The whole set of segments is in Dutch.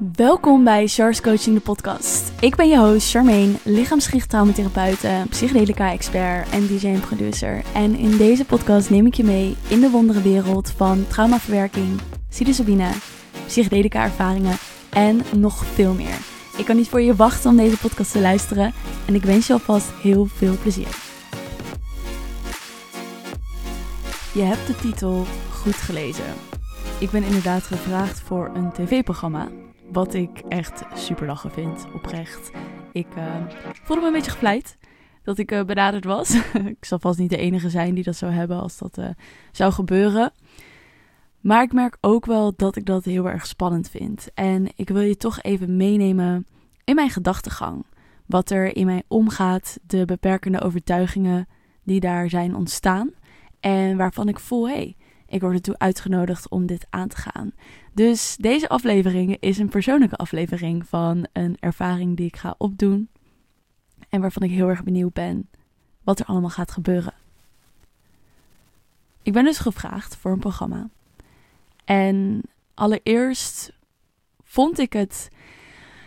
Welkom bij Char's Coaching, de podcast. Ik ben je host Charmaine, lichaamsgericht psychedelica-expert en DJ en producer. En in deze podcast neem ik je mee in de wondere wereld van traumaverwerking, psilocybine, psychedelica-ervaringen en nog veel meer. Ik kan niet voor je wachten om deze podcast te luisteren en ik wens je alvast heel veel plezier. Je hebt de titel goed gelezen. Ik ben inderdaad gevraagd voor een tv-programma. Wat ik echt super lachen vind, oprecht. Ik uh, voelde me een beetje gevleid dat ik uh, benaderd was. ik zal vast niet de enige zijn die dat zou hebben als dat uh, zou gebeuren. Maar ik merk ook wel dat ik dat heel erg spannend vind. En ik wil je toch even meenemen in mijn gedachtegang. Wat er in mij omgaat, de beperkende overtuigingen die daar zijn ontstaan. En waarvan ik voel, hé, hey, ik word ertoe uitgenodigd om dit aan te gaan. Dus deze aflevering is een persoonlijke aflevering van een ervaring die ik ga opdoen. En waarvan ik heel erg benieuwd ben wat er allemaal gaat gebeuren. Ik ben dus gevraagd voor een programma. En allereerst vond ik het.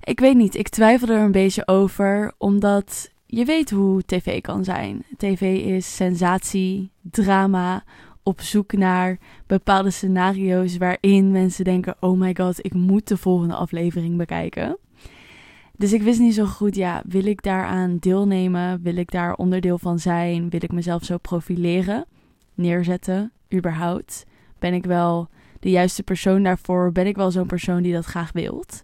Ik weet niet, ik twijfelde er een beetje over, omdat je weet hoe tv kan zijn. TV is sensatie, drama, op zoek naar bepaalde scenario's waarin mensen denken: oh my god, ik moet de volgende aflevering bekijken. Dus ik wist niet zo goed, ja, wil ik daaraan deelnemen? Wil ik daar onderdeel van zijn? Wil ik mezelf zo profileren? Neerzetten, überhaupt? Ben ik wel de juiste persoon daarvoor? Ben ik wel zo'n persoon die dat graag wilt?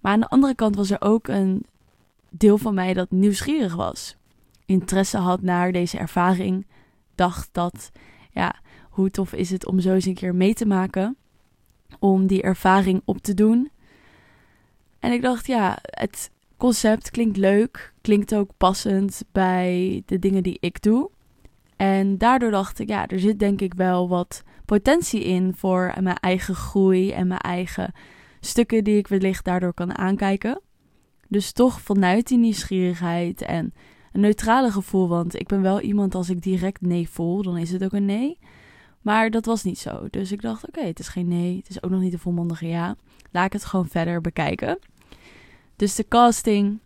Maar aan de andere kant was er ook een deel van mij dat nieuwsgierig was. Interesse had naar deze ervaring. Dacht dat, ja, hoe tof is het om zo eens een keer mee te maken? Om die ervaring op te doen. En ik dacht, ja, het concept klinkt leuk. Klinkt ook passend bij de dingen die ik doe. En daardoor dacht ik, ja, er zit denk ik wel wat potentie in voor mijn eigen groei en mijn eigen stukken die ik wellicht daardoor kan aankijken. Dus toch vanuit die nieuwsgierigheid en een neutrale gevoel, want ik ben wel iemand als ik direct nee voel, dan is het ook een nee. Maar dat was niet zo. Dus ik dacht, oké, het is geen nee. Het is ook nog niet een volmondige ja. Laat ik het gewoon verder bekijken. Dus de casting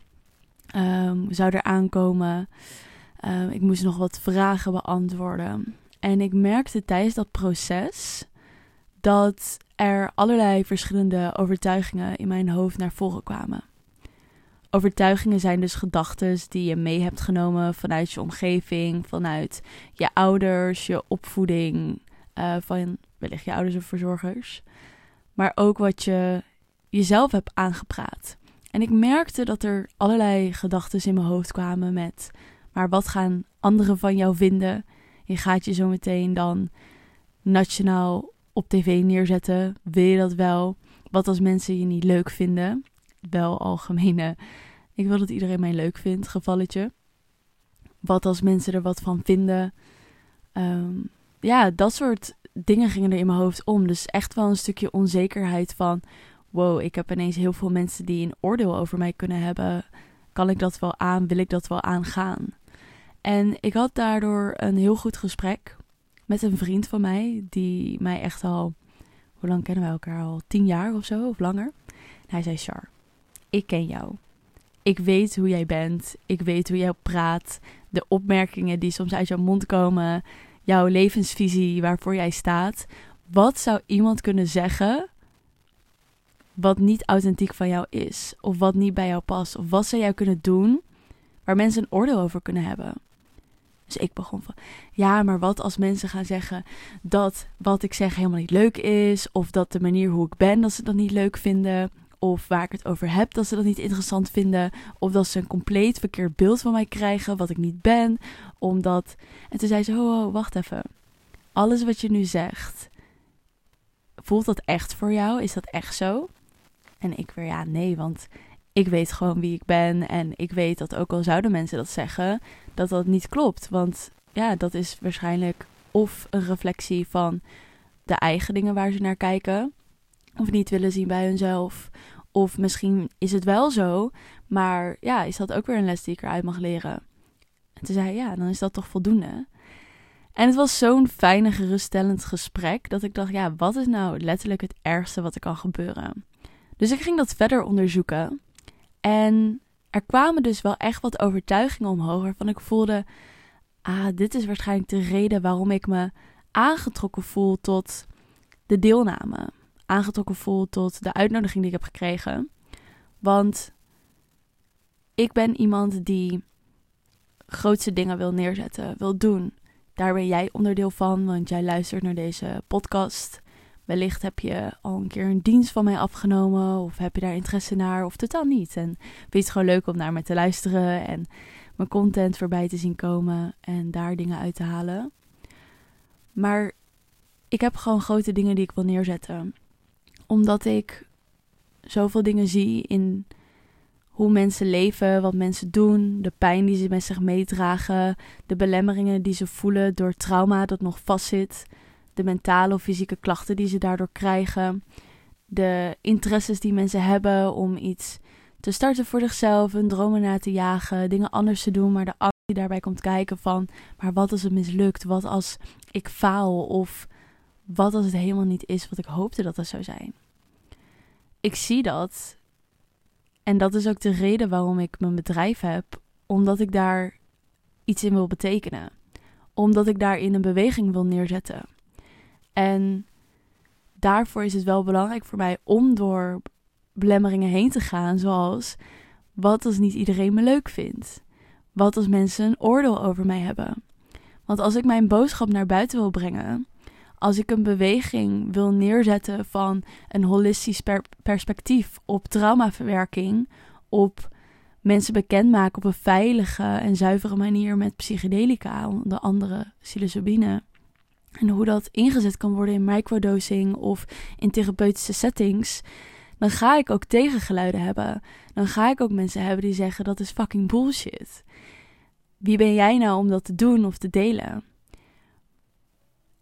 um, zou er aankomen. Um, ik moest nog wat vragen beantwoorden. En ik merkte tijdens dat proces dat er allerlei verschillende overtuigingen in mijn hoofd naar voren kwamen. Overtuigingen zijn dus gedachten die je mee hebt genomen vanuit je omgeving, vanuit je ouders, je opvoeding, uh, van wellicht je ouders of verzorgers. Maar ook wat je jezelf hebt aangepraat. En ik merkte dat er allerlei gedachten in mijn hoofd kwamen met... Maar wat gaan anderen van jou vinden? Je gaat je zo meteen dan nationaal op tv neerzetten. Wil je dat wel? Wat als mensen je niet leuk vinden? Wel algemene. Ik wil dat iedereen mij leuk vindt, gevalletje. Wat als mensen er wat van vinden? Um, ja, dat soort dingen gingen er in mijn hoofd om. Dus echt wel een stukje onzekerheid van... wow, ik heb ineens heel veel mensen die een oordeel over mij kunnen hebben. Kan ik dat wel aan? Wil ik dat wel aangaan? En ik had daardoor een heel goed gesprek met een vriend van mij... die mij echt al... hoe lang kennen wij elkaar al? Tien jaar of zo, of langer? En hij zei, Char, ik ken jou. Ik weet hoe jij bent. Ik weet hoe jij praat. De opmerkingen die soms uit jouw mond komen jouw levensvisie waarvoor jij staat. Wat zou iemand kunnen zeggen wat niet authentiek van jou is? Of wat niet bij jou past? Of wat zou jij kunnen doen waar mensen een oordeel over kunnen hebben? Dus ik begon van, ja, maar wat als mensen gaan zeggen dat wat ik zeg helemaal niet leuk is, of dat de manier hoe ik ben, dat ze dat niet leuk vinden, of waar ik het over heb, dat ze dat niet interessant vinden. Of dat ze een compleet verkeerd beeld van mij krijgen, wat ik niet ben. Omdat. En toen zei ze: Oh, wacht even. Alles wat je nu zegt, voelt dat echt voor jou? Is dat echt zo? En ik weer ja, nee, want ik weet gewoon wie ik ben. En ik weet dat ook al zouden mensen dat zeggen, dat dat niet klopt. Want ja, dat is waarschijnlijk of een reflectie van de eigen dingen waar ze naar kijken of niet willen zien bij hunzelf. Of misschien is het wel zo, maar ja, is dat ook weer een les die ik eruit mag leren? En toen zei ja, dan is dat toch voldoende. En het was zo'n fijn geruststellend gesprek dat ik dacht, ja, wat is nou letterlijk het ergste wat er kan gebeuren? Dus ik ging dat verder onderzoeken. En er kwamen dus wel echt wat overtuigingen omhoog waarvan ik voelde: ah, dit is waarschijnlijk de reden waarom ik me aangetrokken voel tot de deelname. Aangetrokken voel tot de uitnodiging die ik heb gekregen. Want ik ben iemand die grootste dingen wil neerzetten, wil doen. Daar ben jij onderdeel van, want jij luistert naar deze podcast. Wellicht heb je al een keer een dienst van mij afgenomen, of heb je daar interesse naar, of totaal niet. En vind het gewoon leuk om naar me te luisteren en mijn content voorbij te zien komen en daar dingen uit te halen. Maar ik heb gewoon grote dingen die ik wil neerzetten. Omdat ik zoveel dingen zie in hoe mensen leven, wat mensen doen, de pijn die ze met zich meedragen, de belemmeringen die ze voelen door trauma dat nog vastzit, de mentale of fysieke klachten die ze daardoor krijgen, de interesses die mensen hebben om iets te starten voor zichzelf, hun dromen na te jagen, dingen anders te doen, maar de angst die daarbij komt kijken van, maar wat als het mislukt? Wat als ik faal? Of wat als het helemaal niet is wat ik hoopte dat het zou zijn? Ik zie dat en dat is ook de reden waarom ik mijn bedrijf heb, omdat ik daar iets in wil betekenen. Omdat ik daarin een beweging wil neerzetten. En daarvoor is het wel belangrijk voor mij om door belemmeringen heen te gaan, zoals wat als niet iedereen me leuk vindt? Wat als mensen een oordeel over mij hebben? Want als ik mijn boodschap naar buiten wil brengen, als ik een beweging wil neerzetten van een holistisch perspectief op traumaverwerking, op mensen bekendmaken op een veilige en zuivere manier met psychedelica, onder andere psilocybine. En hoe dat ingezet kan worden in microdosing of in therapeutische settings. Dan ga ik ook tegengeluiden hebben. Dan ga ik ook mensen hebben die zeggen dat is fucking bullshit. Wie ben jij nou om dat te doen of te delen?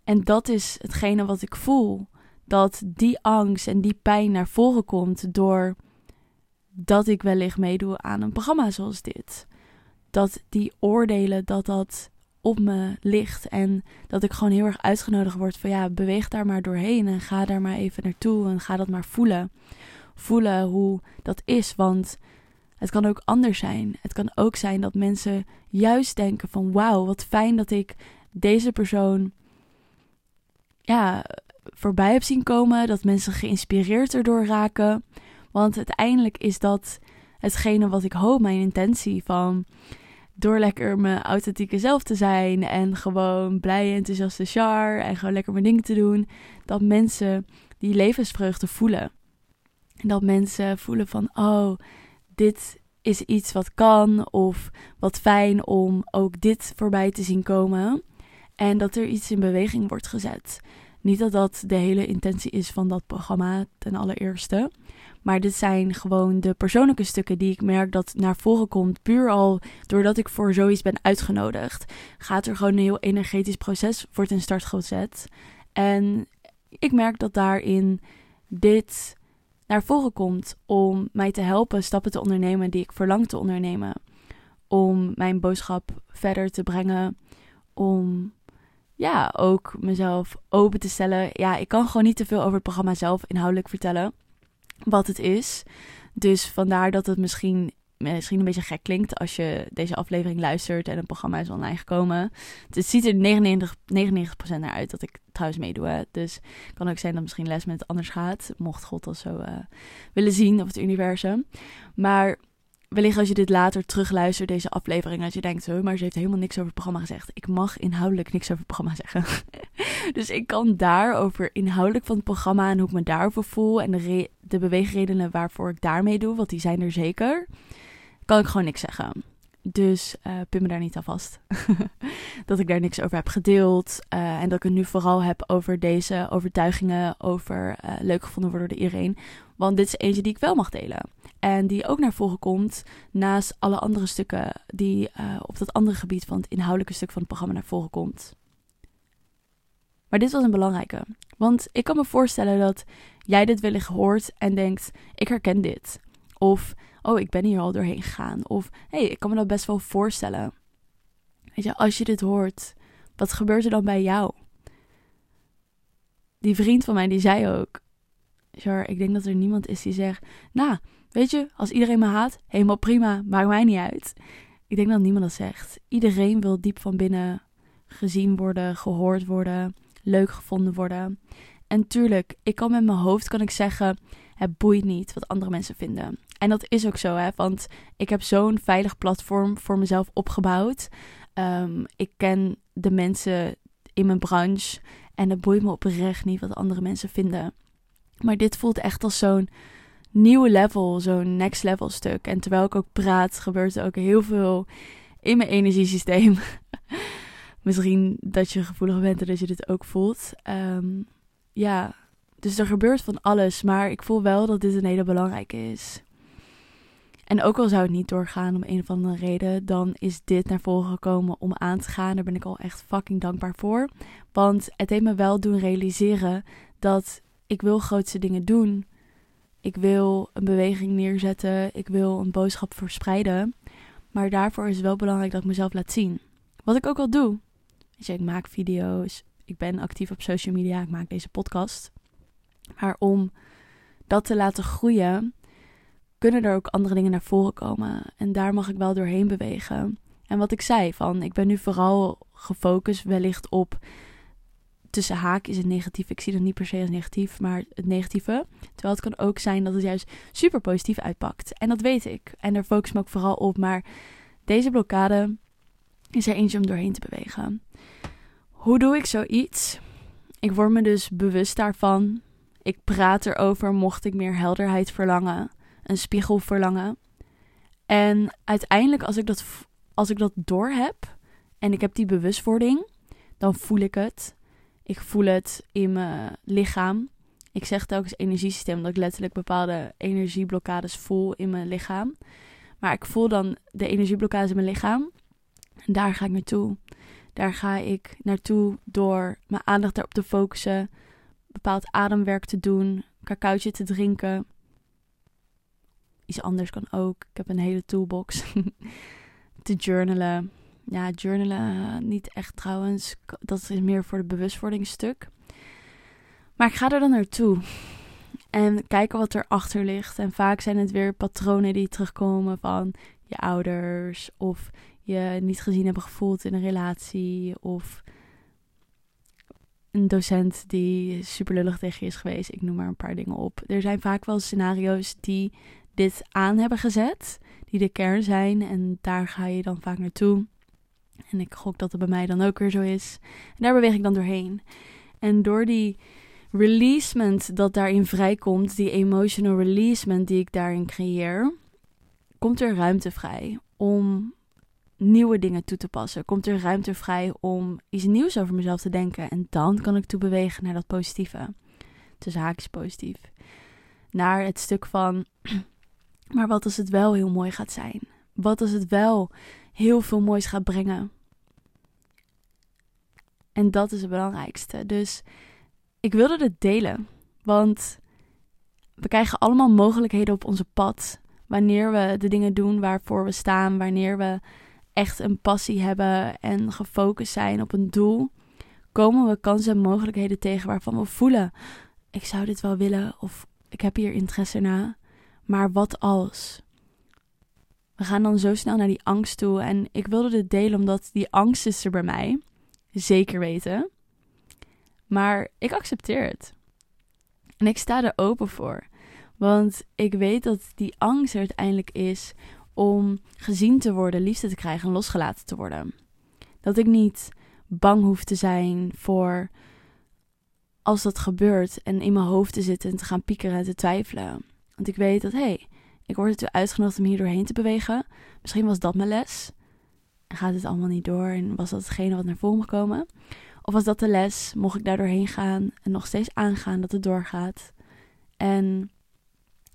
En dat is hetgene wat ik voel. Dat die angst en die pijn naar voren komt door dat ik wellicht meedoe aan een programma zoals dit. Dat die oordelen, dat dat op me ligt. En dat ik gewoon heel erg uitgenodigd word van ja, beweeg daar maar doorheen en ga daar maar even naartoe en ga dat maar voelen. Voelen hoe dat is, want het kan ook anders zijn. Het kan ook zijn dat mensen juist denken van wauw, wat fijn dat ik deze persoon ja, voorbij heb zien komen. Dat mensen geïnspireerd erdoor raken. Want uiteindelijk is dat hetgene wat ik hoop, mijn intentie van door lekker mijn authentieke zelf te zijn en gewoon blij, enthousiaste char en gewoon lekker mijn dingen te doen, dat mensen die levensvreugde voelen. En dat mensen voelen van, oh, dit is iets wat kan of wat fijn om ook dit voorbij te zien komen. En dat er iets in beweging wordt gezet. Niet dat dat de hele intentie is van dat programma ten allereerste. Maar dit zijn gewoon de persoonlijke stukken die ik merk dat naar voren komt. Puur al doordat ik voor zoiets ben uitgenodigd. Gaat er gewoon een heel energetisch proces wordt in start gezet. En ik merk dat daarin dit naar voren komt om mij te helpen stappen te ondernemen die ik verlang te ondernemen. Om mijn boodschap verder te brengen. Om ja, ook mezelf open te stellen. Ja, ik kan gewoon niet te veel over het programma zelf inhoudelijk vertellen. Wat het is. Dus vandaar dat het misschien, misschien een beetje gek klinkt als je deze aflevering luistert en een programma is online gekomen. Het ziet er 99, 99% naar uit dat ik trouwens meedoe. Dus het kan ook zijn dat misschien les met anders gaat. Mocht God dat zo uh, willen zien of het universum. Maar wellicht als je dit later terugluistert, deze aflevering, dat je denkt, oh, maar ze heeft helemaal niks over het programma gezegd. Ik mag inhoudelijk niks over het programma zeggen. dus ik kan daar over inhoudelijk van het programma en hoe ik me daarover voel en de, de beweegredenen waarvoor ik daarmee doe, want die zijn er zeker, kan ik gewoon niks zeggen. Dus uh, me daar niet aan vast. dat ik daar niks over heb gedeeld. Uh, en dat ik het nu vooral heb over deze overtuigingen. Over uh, leuk gevonden worden door iedereen. Want dit is eentje die ik wel mag delen. En die ook naar voren komt naast alle andere stukken die uh, op dat andere gebied van het inhoudelijke stuk van het programma naar voren komt. Maar dit was een belangrijke. Want ik kan me voorstellen dat jij dit wellicht hoort en denkt: ik herken dit. Of oh, ik ben hier al doorheen gegaan. Of hé, hey, ik kan me dat best wel voorstellen. Weet je, als je dit hoort, wat gebeurt er dan bij jou? Die vriend van mij die zei ook: ik denk dat er niemand is die zegt, nou, weet je, als iedereen me haat, helemaal prima, maakt mij niet uit. Ik denk dat niemand dat zegt. Iedereen wil diep van binnen gezien worden, gehoord worden, leuk gevonden worden. En tuurlijk, ik kan met mijn hoofd kan ik zeggen, het boeit niet wat andere mensen vinden. En dat is ook zo, hè, want ik heb zo'n veilig platform voor mezelf opgebouwd. Ehm, ik ken de mensen in mijn branche en het boeit me oprecht niet wat andere mensen vinden. Maar dit voelt echt als zo'n nieuwe level, zo'n next level stuk. En terwijl ik ook praat, gebeurt er ook heel veel in mijn energiesysteem. Misschien dat je gevoelig bent en dat je dit ook voelt. Um, ja, dus er gebeurt van alles, maar ik voel wel dat dit een hele belangrijke is. En ook al zou het niet doorgaan om een of andere reden, dan is dit naar voren gekomen om aan te gaan. Daar ben ik al echt fucking dankbaar voor. Want het heeft me wel doen realiseren dat ik wil grootste dingen doen. Ik wil een beweging neerzetten. Ik wil een boodschap verspreiden. Maar daarvoor is het wel belangrijk dat ik mezelf laat zien. Wat ik ook al doe. Weet je, ik maak video's. Ik ben actief op social media. Ik maak deze podcast. Maar om dat te laten groeien, kunnen er ook andere dingen naar voren komen. En daar mag ik wel doorheen bewegen. En wat ik zei, van ik ben nu vooral gefocust wellicht op tussen haak is het negatief. Ik zie dat niet per se als negatief, maar het negatieve. Terwijl het kan ook zijn dat het juist super positief uitpakt. En dat weet ik. En daar focus me ook vooral op. Maar deze blokkade is er eentje om doorheen te bewegen. Hoe doe ik zoiets? Ik word me dus bewust daarvan. Ik praat erover mocht ik meer helderheid verlangen, een spiegel verlangen. En uiteindelijk, als ik dat, als ik dat door heb en ik heb die bewustwording, dan voel ik het. Ik voel het in mijn lichaam. Ik zeg telkens energiesysteem, dat ik letterlijk bepaalde energieblokkades voel in mijn lichaam. Maar ik voel dan de energieblokkades in mijn lichaam. En daar ga ik naartoe. Daar ga ik naartoe door mijn aandacht erop te focussen, bepaald ademwerk te doen, cacaotje te drinken. Iets anders kan ook. Ik heb een hele toolbox. te journalen. Ja, journalen niet echt trouwens. Dat is meer voor de bewustwordingsstuk. Maar ik ga er dan naartoe. En kijken wat erachter ligt. En vaak zijn het weer patronen die terugkomen van je ouders. Of je niet gezien hebben gevoeld in een relatie. Of een docent die super lullig tegen je is geweest. Ik noem maar een paar dingen op. Er zijn vaak wel scenario's die dit aan hebben gezet. Die de kern zijn. En daar ga je dan vaak naartoe. En ik gok dat het bij mij dan ook weer zo is. En daar beweeg ik dan doorheen. En door die releasement dat daarin vrijkomt, die emotional releasement die ik daarin creëer, komt er ruimte vrij om nieuwe dingen toe te passen. Komt er ruimte vrij om iets nieuws over mezelf te denken. En dan kan ik toe bewegen naar dat positieve. Tussen haakjes positief. Naar het stuk van, maar wat als het wel heel mooi gaat zijn? Wat als het wel heel veel moois gaat brengen? En dat is het belangrijkste. Dus ik wilde het delen. Want we krijgen allemaal mogelijkheden op onze pad. Wanneer we de dingen doen waarvoor we staan. Wanneer we echt een passie hebben en gefocust zijn op een doel. Komen we kansen en mogelijkheden tegen waarvan we voelen. Ik zou dit wel willen of ik heb hier interesse na. Maar wat als? We gaan dan zo snel naar die angst toe. En ik wilde dit delen omdat die angst is er bij mij. Zeker weten. Maar ik accepteer het. En ik sta er open voor. Want ik weet dat die angst er uiteindelijk is om gezien te worden, liefde te krijgen en losgelaten te worden. Dat ik niet bang hoef te zijn voor als dat gebeurt en in mijn hoofd te zitten en te gaan piekeren en te twijfelen. Want ik weet dat, hé, hey, ik word ertoe uitgenodigd om hier doorheen te bewegen. Misschien was dat mijn les. En gaat het allemaal niet door en was dat hetgene wat naar voren moet komen? Of was dat de les? Mocht ik daar doorheen gaan en nog steeds aangaan dat het doorgaat? En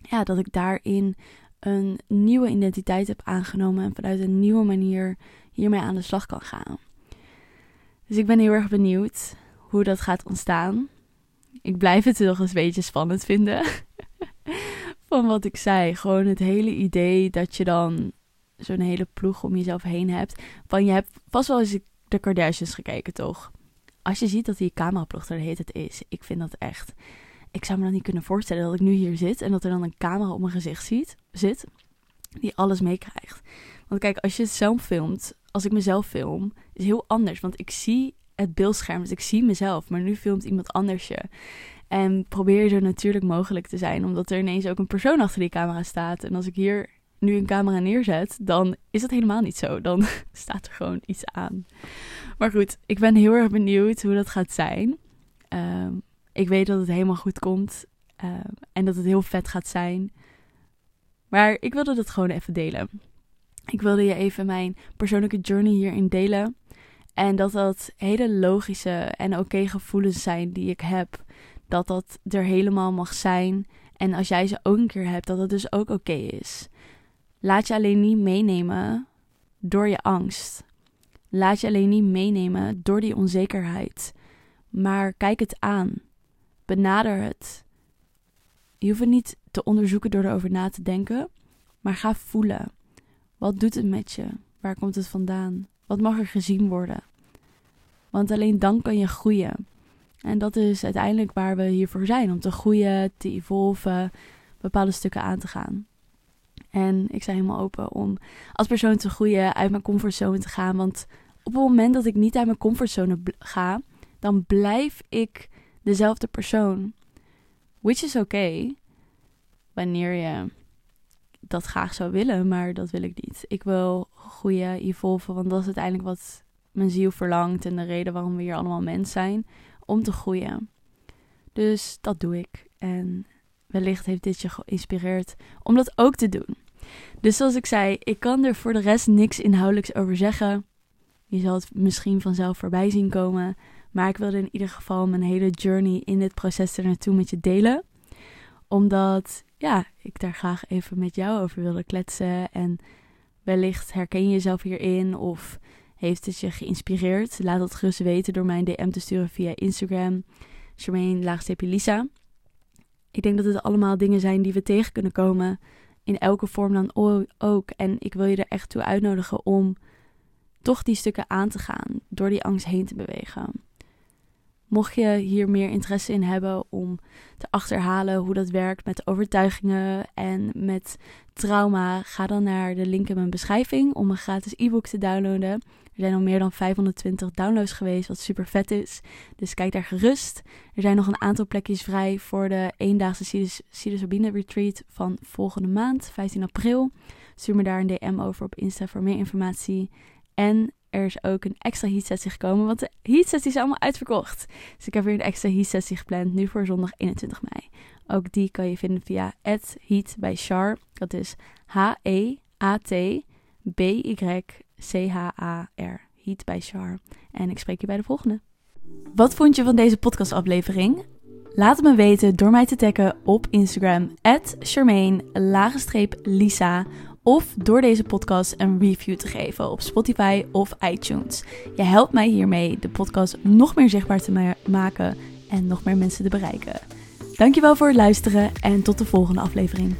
ja, dat ik daarin een nieuwe identiteit heb aangenomen en vanuit een nieuwe manier hiermee aan de slag kan gaan. Dus ik ben heel erg benieuwd hoe dat gaat ontstaan. Ik blijf het nog eens een beetje spannend vinden. Van wat ik zei. Gewoon het hele idee dat je dan zo'n hele ploeg om jezelf heen hebt. Van je hebt vast wel eens de Kardashians gekeken, toch? Als je ziet dat die cameraploeg er heet het is. Ik vind dat echt ik zou me dan niet kunnen voorstellen dat ik nu hier zit en dat er dan een camera op mijn gezicht ziet, zit die alles meekrijgt. Want kijk, als je het zelf filmt, als ik mezelf film, is heel anders. Want ik zie het beeldscherm, dus ik zie mezelf. Maar nu filmt iemand anders je. En probeer zo natuurlijk mogelijk te zijn, omdat er ineens ook een persoon achter die camera staat. En als ik hier nu een camera neerzet, dan is dat helemaal niet zo. Dan staat er gewoon iets aan. Maar goed, ik ben heel erg benieuwd hoe dat gaat zijn. Ehm, ik weet dat het helemaal goed komt ehm, en dat het heel vet gaat zijn. Maar ik wilde dat gewoon even delen. Ik wilde je even mijn persoonlijke journey hierin delen. En dat dat hele logische en oké gevoelens zijn die ik heb. Dat dat er helemaal mag zijn. En als jij ze ook een keer hebt, dat dat dus ook oké is. Laat je alleen niet meenemen door je angst. Laat je alleen niet meenemen door die onzekerheid. Maar kijk het aan. Benader het. Je hoeft het niet te onderzoeken door erover na te denken, maar ga voelen. Wat doet het met je? Waar komt het vandaan? Wat mag er gezien worden? Want alleen dan kan je groeien. En dat is uiteindelijk waar we hiervoor zijn: om te groeien, te evolven, bepaalde stukken aan te gaan. En ik sta helemaal open om als persoon te groeien, uit mijn comfortzone te gaan. Want op het moment dat ik niet uit mijn comfortzone ga, dan blijf ik dezelfde persoon. Which is oké. wanneer je dat graag zou willen, maar dat wil ik niet. Ik wil groeien, evolven, want dat is uiteindelijk wat mijn ziel verlangt en de reden waarom we hier allemaal mens zijn, om te groeien. Dus dat doe ik. En wellicht heeft dit je geïnspireerd om dat ook te doen. Dus zoals ik zei, ik kan er voor de rest niks inhoudelijks over zeggen. Je zal het misschien vanzelf voorbij zien komen. Maar ik wilde in ieder geval mijn hele journey in dit proces er naartoe met je delen. Omdat, ja, ik daar graag even met jou over wilde kletsen. En wellicht herken je jezelf hierin of heeft het je geïnspireerd. Laat dat gerust weten door mij een DM te sturen via Instagram. Charmaine Lisa. Ik denk dat het allemaal dingen zijn die we tegen kunnen komen. In elke vorm dan ook. En ik wil je er echt toe uitnodigen om toch die stukken aan te gaan. Door die angst heen te bewegen. Mocht je hier meer interesse in hebben om te achterhalen hoe dat werkt met overtuigingen en met trauma, ga dan naar de link in mijn beschrijving om een gratis e-book te downloaden. Er zijn al meer dan 520 downloads geweest, wat super vet is. Dus kijk daar gerust. Er zijn nog een aantal plekjes vrij voor de eendaagse psilocybine retreat van volgende maand, 15 april. Stuur me daar een DM over op Insta voor meer informatie. En er is ook een extra heat sessie gekomen, want de heat sessie is allemaal uitverkocht. Dus ik heb weer een extra heat sessie gepland, nu voor zondag 21 mei. Ook die kan je vinden via heat bij. Dat is H-E-A-T-B-Y-C-H-A-R. Heat bij Char. En ik spreek je bij de volgende. Wat vond je van deze podcastaflevering? Laat het me weten door mij te taggen op Instagram, at Charmaine-Lisa of door deze podcast een review te geven op Spotify of iTunes. Je helpt mij hiermee de podcast nog meer zichtbaar te maken en nog meer mensen te bereiken. Dankjewel voor het luisteren en tot de volgende aflevering.